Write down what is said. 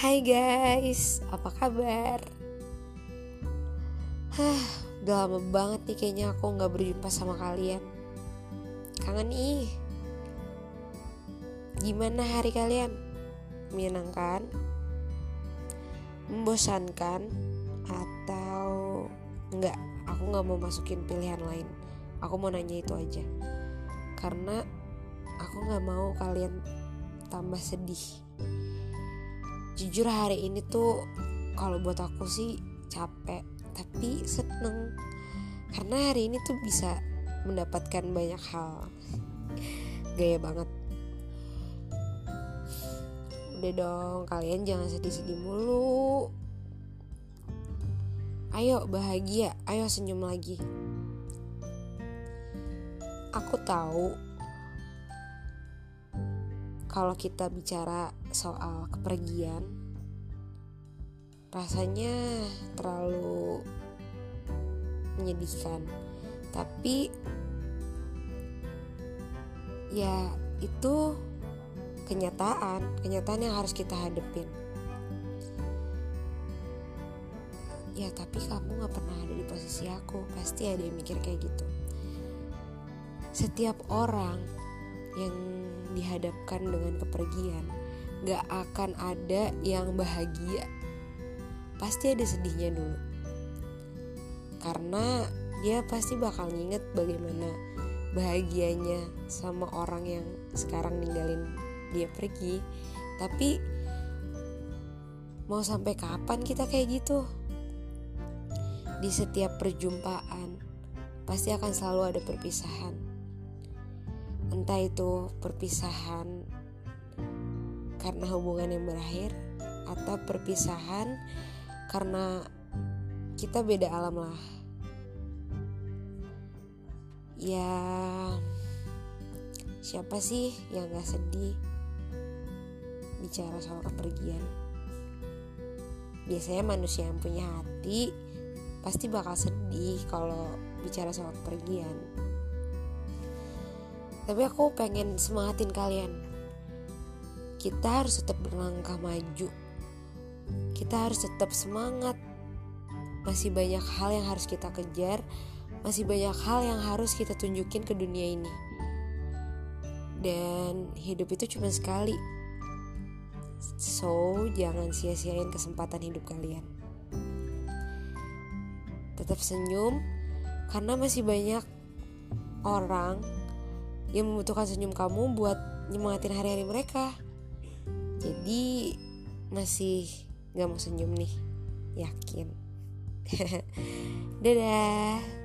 Hai guys, apa kabar? Hah, udah lama banget nih kayaknya aku nggak berjumpa sama kalian. Kangen ih. Gimana hari kalian? Menyenangkan? Membosankan? Atau enggak? Aku nggak mau masukin pilihan lain. Aku mau nanya itu aja. Karena aku nggak mau kalian tambah sedih jujur hari ini tuh kalau buat aku sih capek tapi seneng. Karena hari ini tuh bisa mendapatkan banyak hal. Gaya banget. Udah dong kalian jangan sedih-sedih mulu. Ayo bahagia. Ayo senyum lagi. Aku tahu kalau kita bicara soal kepergian rasanya terlalu menyedihkan. Tapi ya itu kenyataan kenyataan yang harus kita hadepin. Ya tapi kamu gak pernah ada di posisi aku. Pasti ada yang mikir kayak gitu. Setiap orang yang dihadapkan dengan kepergian. Gak akan ada yang bahagia. Pasti ada sedihnya dulu. Karena dia pasti bakal nginget bagaimana bahagianya sama orang yang sekarang ninggalin dia pergi. Tapi mau sampai kapan kita kayak gitu? Di setiap perjumpaan pasti akan selalu ada perpisahan entah itu perpisahan karena hubungan yang berakhir atau perpisahan karena kita beda alam lah. Ya siapa sih yang gak sedih bicara soal kepergian? Biasanya manusia yang punya hati pasti bakal sedih kalau bicara soal kepergian tapi aku pengen semangatin kalian. Kita harus tetap berlangkah maju. Kita harus tetap semangat. Masih banyak hal yang harus kita kejar. Masih banyak hal yang harus kita tunjukin ke dunia ini. Dan hidup itu cuma sekali. So jangan sia-siain kesempatan hidup kalian. Tetap senyum karena masih banyak orang yang membutuhkan senyum kamu buat nyemangatin hari-hari mereka. Jadi masih gak mau senyum nih. Yakin. Dadah